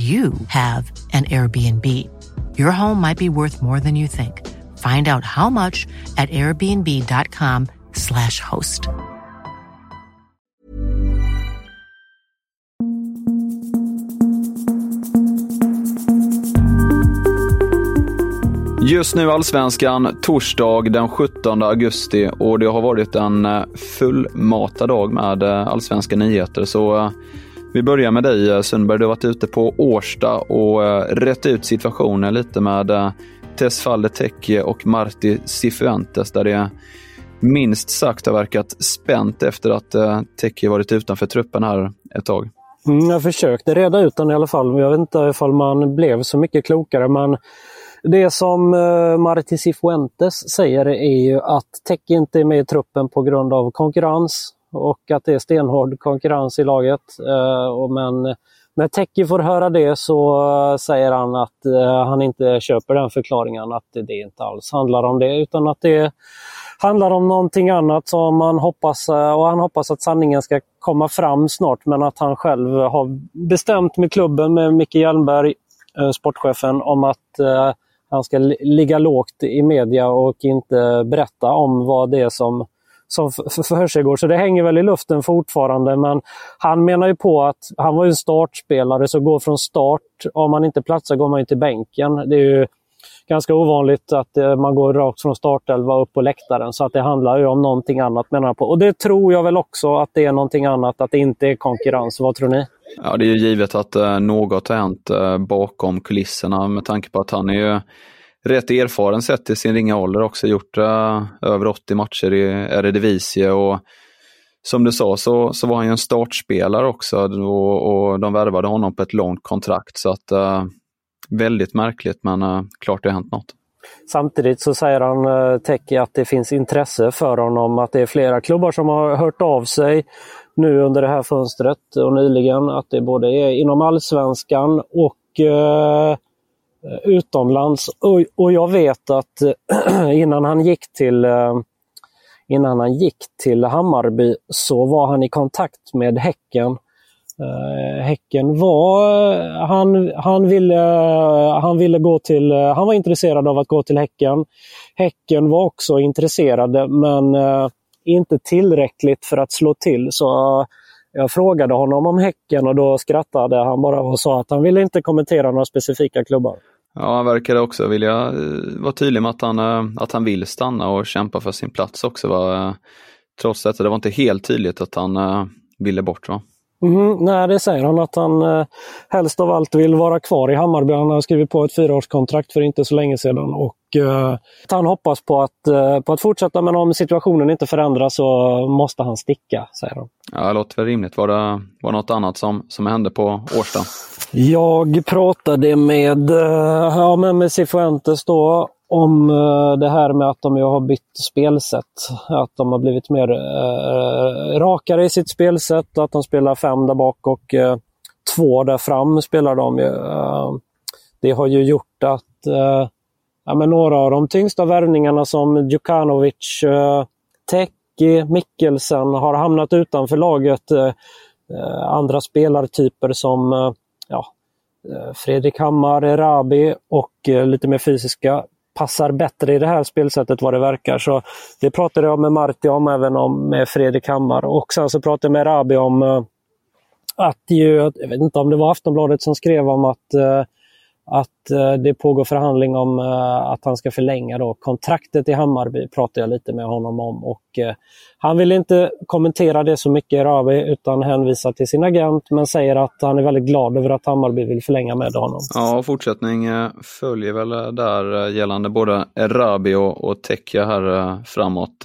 you have an Airbnb. Your home might be worth more than you think. Find out how much at airbnb.com/slash host. Just nu Allsvenskan, torsdag den 17 augusti och det har varit en eh, fullmatad dag med eh, allsvenska nyheter. Så eh, vi börjar med dig eh, Sundberg. Du har varit ute på Årsta och eh, rätt ut situationen lite med eh, Tesfalde Tecchie och Marti Cifuentes där det minst sagt har verkat spänt efter att Tecchie varit utanför truppen här ett tag. Mm, jag försökte reda ut den i alla fall. men Jag vet inte ifall man blev så mycket klokare. Men det som Marti Cifuentes säger är ju att Tecchie inte är med i truppen på grund av konkurrens och att det är stenhård konkurrens i laget. Eh, och men när Teki får höra det så säger han att eh, han inte köper den förklaringen, att det inte alls handlar om det utan att det handlar om någonting annat som man hoppas, eh, och han hoppas att sanningen ska komma fram snart men att han själv har bestämt med klubben, med Micke Hjelmberg, sportchefen, om att han ska ligga lågt i media och inte berätta om vad det är som, som försiggår. Så det hänger väl i luften fortfarande. Men han menar ju på att han var en startspelare, så går från start, om man inte platsar går man till bänken. Det är ju ganska ovanligt att eh, man går rakt från startelva upp på läktaren. Så att det handlar ju om någonting annat menar han på. Och det tror jag väl också att det är någonting annat, att det inte är konkurrens. Vad tror ni? Ja, det är ju givet att eh, något har hänt eh, bakom kulisserna med tanke på att han är ju rätt erfaren sett till sin ringa ålder också. Gjort uh, över 80 matcher i Eredivisie och som du sa så, så var han ju en startspelare också och, och de värvade honom på ett långt kontrakt. Så att eh, väldigt märkligt men eh, klart det har hänt något. Samtidigt så säger han, eh, Teki, att det finns intresse för honom, att det är flera klubbar som har hört av sig nu under det här fönstret och nyligen. Att det både är inom allsvenskan och eh, Eh, utomlands. Och, och, jag vet att eh, innan han gick till eh, Innan han gick till Hammarby så var han i kontakt med Häcken häcken var, han, han, ville, han ville gå till, han var intresserad av att gå till Häcken. Häcken var också intresserade men inte tillräckligt för att slå till. Så jag frågade honom om Häcken och då skrattade han bara och sa att han ville inte kommentera några specifika klubbar. Ja, han verkade också vilja eh, vara tydlig med att han, eh, att han vill stanna och kämpa för sin plats också. Va? Eh, trots detta, det var inte helt tydligt att han ville bort. Va? Mm, nej, det säger han att han eh, helst av allt vill vara kvar i Hammarby. Han har skrivit på ett fyraårskontrakt för inte så länge sedan och eh, han hoppas på att, eh, på att fortsätta men om situationen inte förändras så måste han sticka, säger han. Ja, det låter väl rimligt. Var det, var något annat som, som hände på Årsta? Jag pratade med, eh, ja, med Cifuentes då om eh, det här med att de har bytt spelsätt. Att de har blivit mer eh, rakare i sitt spelsätt. Att de spelar fem där bak och eh, två där fram spelar de. Eh, det har ju gjort att eh, ja, men några av de tyngsta värvningarna som Djukanovic, eh, Teki, Mikkelsen har hamnat utanför laget. andra spelartyper som ja, Fredrik Hammar, Erabi och lite mer fysiska passar bättre i det här spelsättet vad det verkar. Så Det pratade jag med Marti om, även om med Fredrik Hammar. Och sen så pratade jag med Rabi om eh, att ju, jag vet inte om det var Aftonbladet som skrev om att eh, att eh, det pågår förhandling om eh, att han ska förlänga då. kontraktet i Hammarby. pratade jag lite med honom om. Och, eh, han vill inte kommentera det så mycket, Ravi, utan hänvisar till sin agent men säger att han är väldigt glad över att Hammarby vill förlänga med honom. Ja, fortsättning följer väl där gällande både Rabi och, och Tekia här framåt.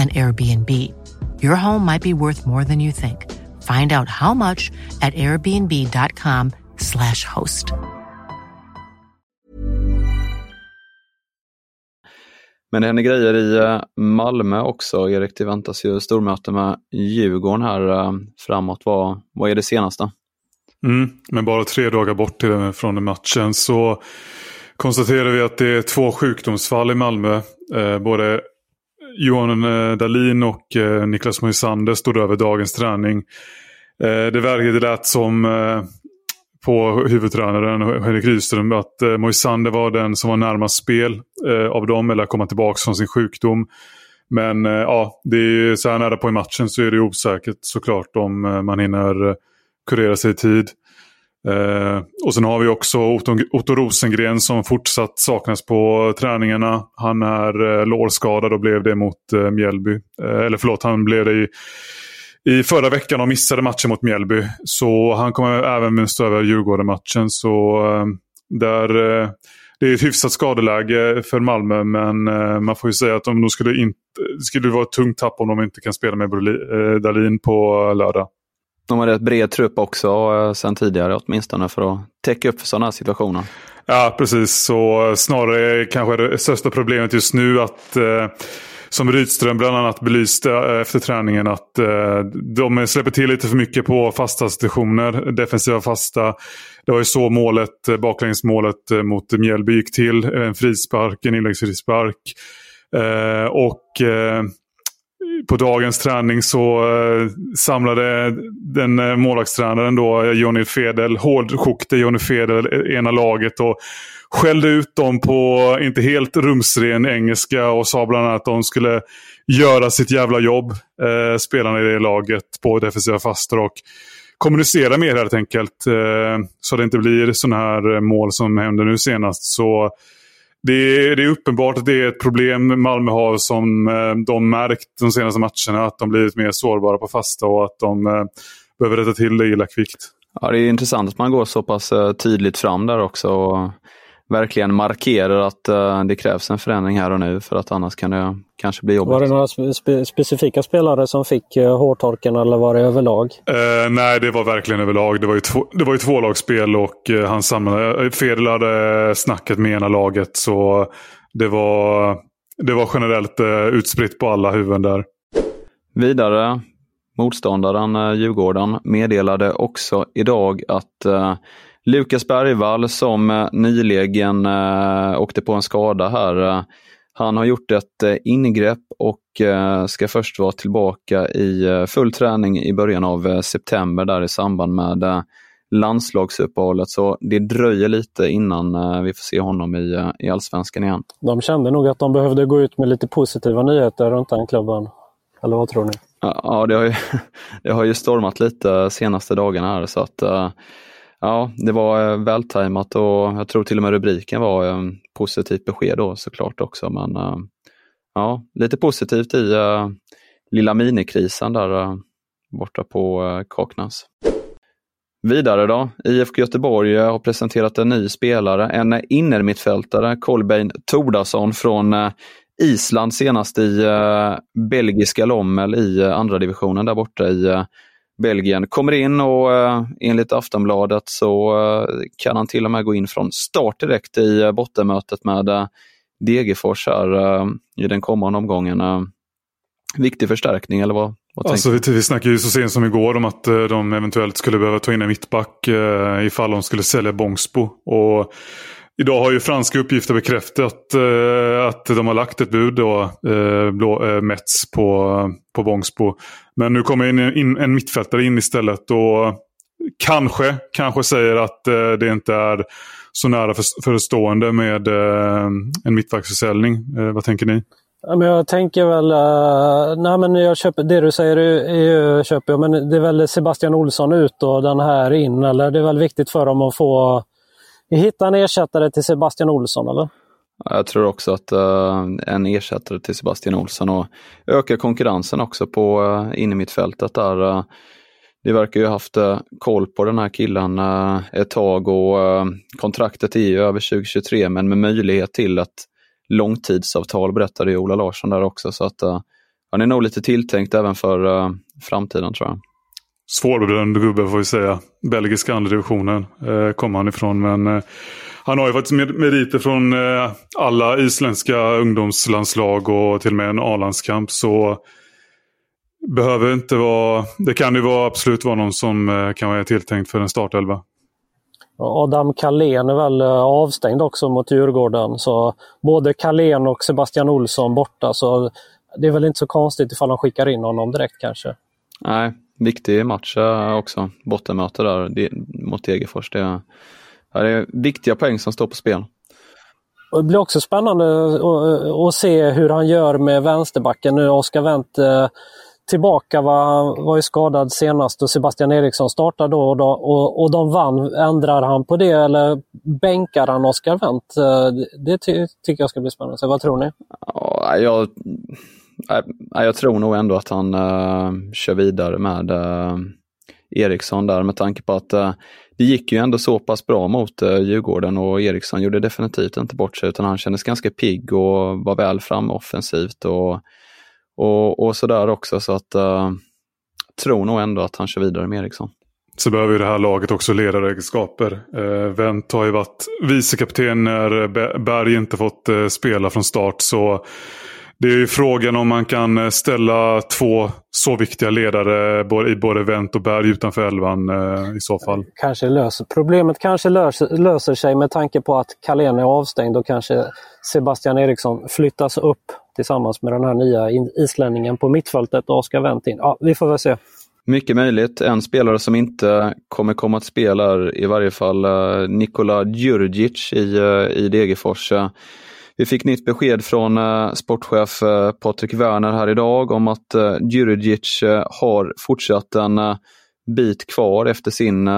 an Airbnb. Your home might be worth more than you think. Find out how much at airbnb.com slash host. Men det händer grejer i eh, Malmö också. Erik, det väntas ju stormöte med Djurgården här eh, framåt. Vad, vad är det senaste? Mm, men bara tre dagar bort till, från matchen så konstaterar vi att det är två sjukdomsfall i Malmö. Eh, både Johan eh, Dalin och eh, Niklas Moisander stod över dagens träning. Eh, det verkade lät som på huvudtränaren Henrik Rydström att Moisander var den som var närmast spel av dem eller att komma tillbaka från sin sjukdom. Men ja, det är så här nära på i matchen så är det osäkert såklart om man hinner kurera sig i tid. Eh, och sen har vi också Otto, Otto, Rosengren som fortsatt saknas på träningarna. Han är eh, lårskadad och blev det mot eh, Mjällby. Eh, eller förlåt, han blev det i, i förra veckan och missade matchen mot Mjällby. Så han kommer även stå över Djurgården-matchen. Så eh, där, eh, det är ett hyfsat skadeläge för Malmö men eh, man får ju säga att om de skulle, inte, skulle vara ett tungt tapp om de inte kan spela med eh, Dalin på eh, lördag. De har rätt bred trupp också eh, sen tidigare åtminstone för att täcka upp för sådana här situationer. Ja, precis. Så snarare kanske det största problemet just nu att eh, som Rydström bland annat belyste eh, efter träningen att eh, de släpper till lite för mycket på fasta situationer. Defensiva fasta. Det var ju så målet, eh, baklängesmålet eh, mot Mjällby gick till. En frispark, en inläggsfrispark. Och på dagens träning så eh, samlade den eh, målvaktstränaren då, eh, Johnny Fedel, hårdkokte Johnny Fedel eh, ena laget och skällde ut dem på eh, inte helt rumsren engelska och sa bland annat att de skulle göra sitt jävla jobb, eh, spelarna i det laget, på defensiva faster och kommunicera mer helt enkelt. Eh, så det inte blir sådana här mål som hände nu senast. Så det är, det är, uppenbart att det är ett problem Malmö har som eh, de märkt de senaste matcherna. Att de blivit mer sårbara på fasta och att de eh, behöver rätta till det illa kvickt. Ja, det är intressant att man går så pass eh, tydligt fram där också. Och verkligen markerar att uh, det krävs en förändring här och nu för att annars kan det kanske bli jobbigt. Var det några spe specifika spelare som fick uh, hårtorken eller var det överlag? Uh, nej, det var verkligen överlag. Det var ju, två, det var ju tvålagsspel och uh, han samlade, Fedel hade snacket med ena laget så det var, det var generellt utspritt på alla huvuden där. Vidare, motståndaren Djurgården meddelade också idag att Lukas Bergvall som eh, nyligen äh, åkte på en skada här. Äh, han har gjort ett ingrepp och ska först vara tillbaka i full träning i början av september där i samband med landslagsuppehållet. Så det dröjer lite innan vi får se honom i, i allsvenskan igen. De kände nog att de behövde gå ut med lite positiva nyheter runt den klubben. Eller vad tror ni? Ja, det har ju, det har ju stormat lite senaste dagarna här så att Ja, det var eh, vältajmat och jag tror till och med rubriken var eh, positivt besked då såklart också. Men eh, ja, lite positivt i uh, lilla minikrisen där uh, borta på uh, Kaknäs. Vidare då, IFK Göteborg har presenterat en ny spelare, en innermittfältare, Kolbein Tordason från Island senast i belgiska Lommel i andra divisionen där borta i Belgien. Kommer in och enligt Aftonbladet så kan han till och med gå in från start direkt i bottenmötet med Degerfors här i den kommande omgången. Viktig förstärkning eller vad, Alltså, vi, vi snackade ju så sent som igår om att de eventuellt skulle behöva ta in en mittback ifall de skulle sälja Bångsbo. Och idag har ju franska uppgifter bekräftat eh, att de har lagt ett bud då, eh, blå, eh, Mets på, på Bångsbo. Men nu kommer in, in, en mittfältare in istället och kanske, kanske säger att eh, det inte är så nära för, förestående med eh, en mittbacksförsäljning. Eh, vad tänker ni? Ja, men jag tänker väl, uh, nej men jag köper, det du säger är, köper jag, men det är väl Sebastian Olsson ut och den här in, eller det är väl viktigt för dem att få vi hittar en ersättare till Sebastian Olsson, eller? Jag tror också att uh, en ersättare till Sebastian Olsson och ökar konkurrensen också på uh, innermittfältet där. Eh, uh, de verkar ju ha haft uh, koll på den här killen uh, ett tag och kontraktet är ju över 2023 men med möjlighet till ett långtidsavtal berättade ju Ola Larsson där också. Så att uh, han är nog lite tilltänkt även för uh, framtiden tror jag. Svårbedömd gubbe får vi säga. Belgiska andra divisionen uh, kommer han ifrån. Men uh, han har ju faktiskt med meriter från uh, alla isländska ungdomslandslag och till och med en A-landskamp. Så behöver inte vara... Det kan ju vara, absolut vara någon som kan vara tilltänkt för en startelva. Adam Kalén är väl eh, avstängd också mot Djurgården. Så både Kalén och Sebastian Olsson borta. Så det är väl inte så konstigt ifall de skickar in honom direkt kanske. Nej, viktig match eh, också. Bottenmöte där mot Degerfors. Det är, det är viktiga poäng som står på spel. Det blir också spännande att se hur han gör med vänsterbacken nu. Oskar Wendt eh, tillbaka, var, var ju skadad senast och Sebastian Eriksson startar då och, då och, och de vann. Ändrar han på det eller bänkar han Oskar Wendt? Eh, det ty tycker jag ska bli spännande. Så vad tror ni? Ja, jag, jag tror nog ändå att han uh, kör vidare med uh, Eriksson där med tanke på att uh, det gick ju ändå så pass bra mot uh, Djurgården och Eriksson gjorde definitivt inte bort sig utan han kändes ganska pigg och var väl fram offensivt. Och, och, och sådär också. Så att uh, tror nog ändå att han kör vidare med Eriksson. Så behöver ju det här laget också ledaregenskaper. Eh, Wendt har ju varit vicekapten när Berg inte fått eh, spela från start. Så det är ju frågan om man kan eh, ställa två så viktiga ledare i både Wendt och Berg utanför elvan eh, i så fall. Kanske löser. Problemet kanske löser, löser sig med tanke på att Kalén är avstängd och kanske Sebastian Eriksson flyttas upp tillsammans med den här nya islänningen på mittfältet och Oskar Wendt in. Ja, vi får väl se. Mycket möjligt. En spelare som inte kommer komma att spela är i varje fall uh, Nikola Djurdjic i, i Degerfors. Vi fick nytt besked från eh, sportchef eh, Patrik Werner här idag om att uh, Djurdjic har fortsatt en bit kvar efter sin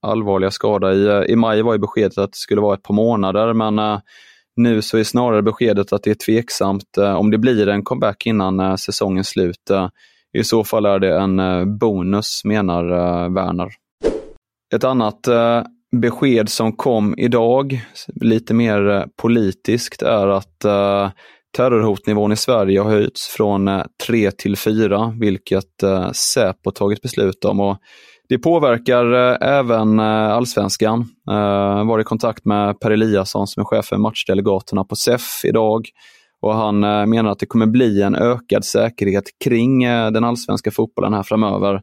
allvarliga skada. I, I maj var ju beskedet att det skulle vara ett par månader men nu så är snarare beskedet att det är tveksamt eh, om det blir en comeback innan eh, säsongens slut. Eh, I så fall är det en bonus, menar Werner. Ett annat besked som kom idag, lite mer eh, politiskt, är att eh, terrorhotnivån i Sverige har höjts från eh, 3 till 4, vilket Säpo tagit beslut om. Och det påverkar eh, även eh, allsvenskan. Jag var i kontakt med Per Eliasson som är chef för matchdelegaterna på SEF idag. Och han menar att det kommer bli en ökad säkerhet kring den allsvenska fotbollen här framöver.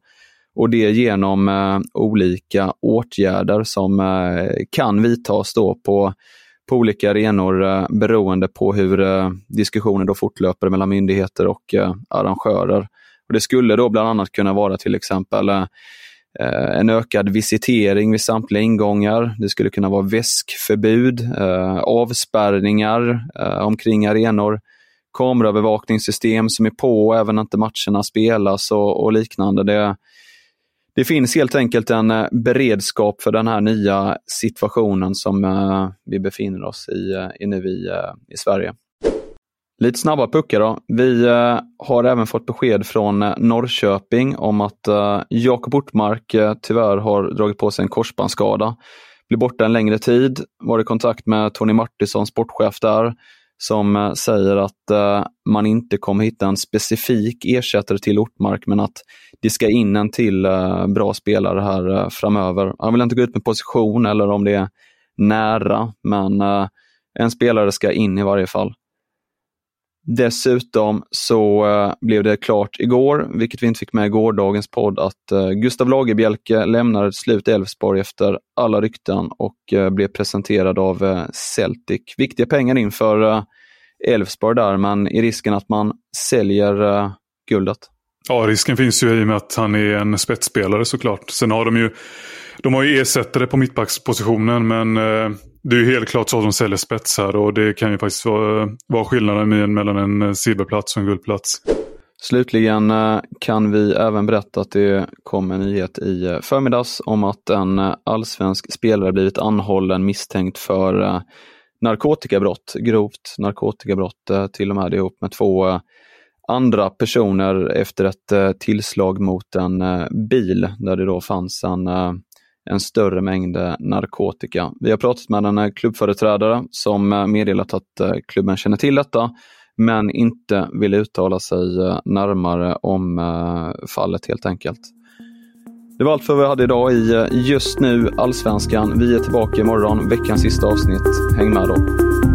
Och det genom eh, olika åtgärder som eh, kan vidtas då på, på olika arenor eh, beroende på hur diskussioner då fortlöper mellan myndigheter och arrangörer. Och Det skulle då bland annat kunna vara till exempel Eh, en ökad visitering vid samtliga ingångar. Det skulle kunna vara väskförbud, eh, avspärrningar eh, omkring arenor, kameraövervakningssystem som är på även när inte matcherna spelas och, och liknande. Det, det finns helt enkelt en eh, beredskap för den här nya situationen som eh, vi befinner oss i, eh, i nu i, i Sverige. Lite snabba puckar då. Vi har även fått besked från Norrköping om att Jakob Ortmark tyvärr har dragit på sig en korsbandsskada. Blir borta en längre tid. Var i kontakt med Tony Martinsson, sportchef där, som eh, säger att eh, man inte kommer hitta en specifik ersättare till Ortmark, men att det ska in en till eh, bra spelare här framöver. Han vill inte gå ut med position eller om det är nära, men en spelare ska in i varje fall. Dessutom så uh, blev det klart igår, vilket vi inte fick med i gårdagens podd, att uh, Gustav Lagerbielke lämnade till slut Elfsborg efter alla rykten och uh, blev presenterad av Celtic. Viktiga pengar inför Elfsborg där, men i risken att man säljer guldet. Ja, risken finns ju i och med att han är en spetsspelare såklart. Sen har de ju, de har ju ersättare på mittbackspositionen, men eh, det är ju helt klart så att de säljer spetsar och det kan ju faktiskt vara, eh, vara skillnaden mellan en eh, silverplats och en guldplats. Slutligen kan vi även berätta att det kom en nyhet i förmiddags om att en allsvensk spelare blivit anhållen misstänkt för narkotikabrott, grovt narkotikabrott till och med ihop med två andra personer efter ett tillslag mot en bil där det då fanns en en större mängd eh, narkotika. Vi har pratat med en eh, klubbföreträdare som eh, meddelat att klubben känner till detta men inte vill uttala sig närmare om fallet helt enkelt. Det var allt för vad vi hade idag i Just nu Allsvenskan. Vi är tillbaka imorgon, veckans sista avsnitt. Häng med då!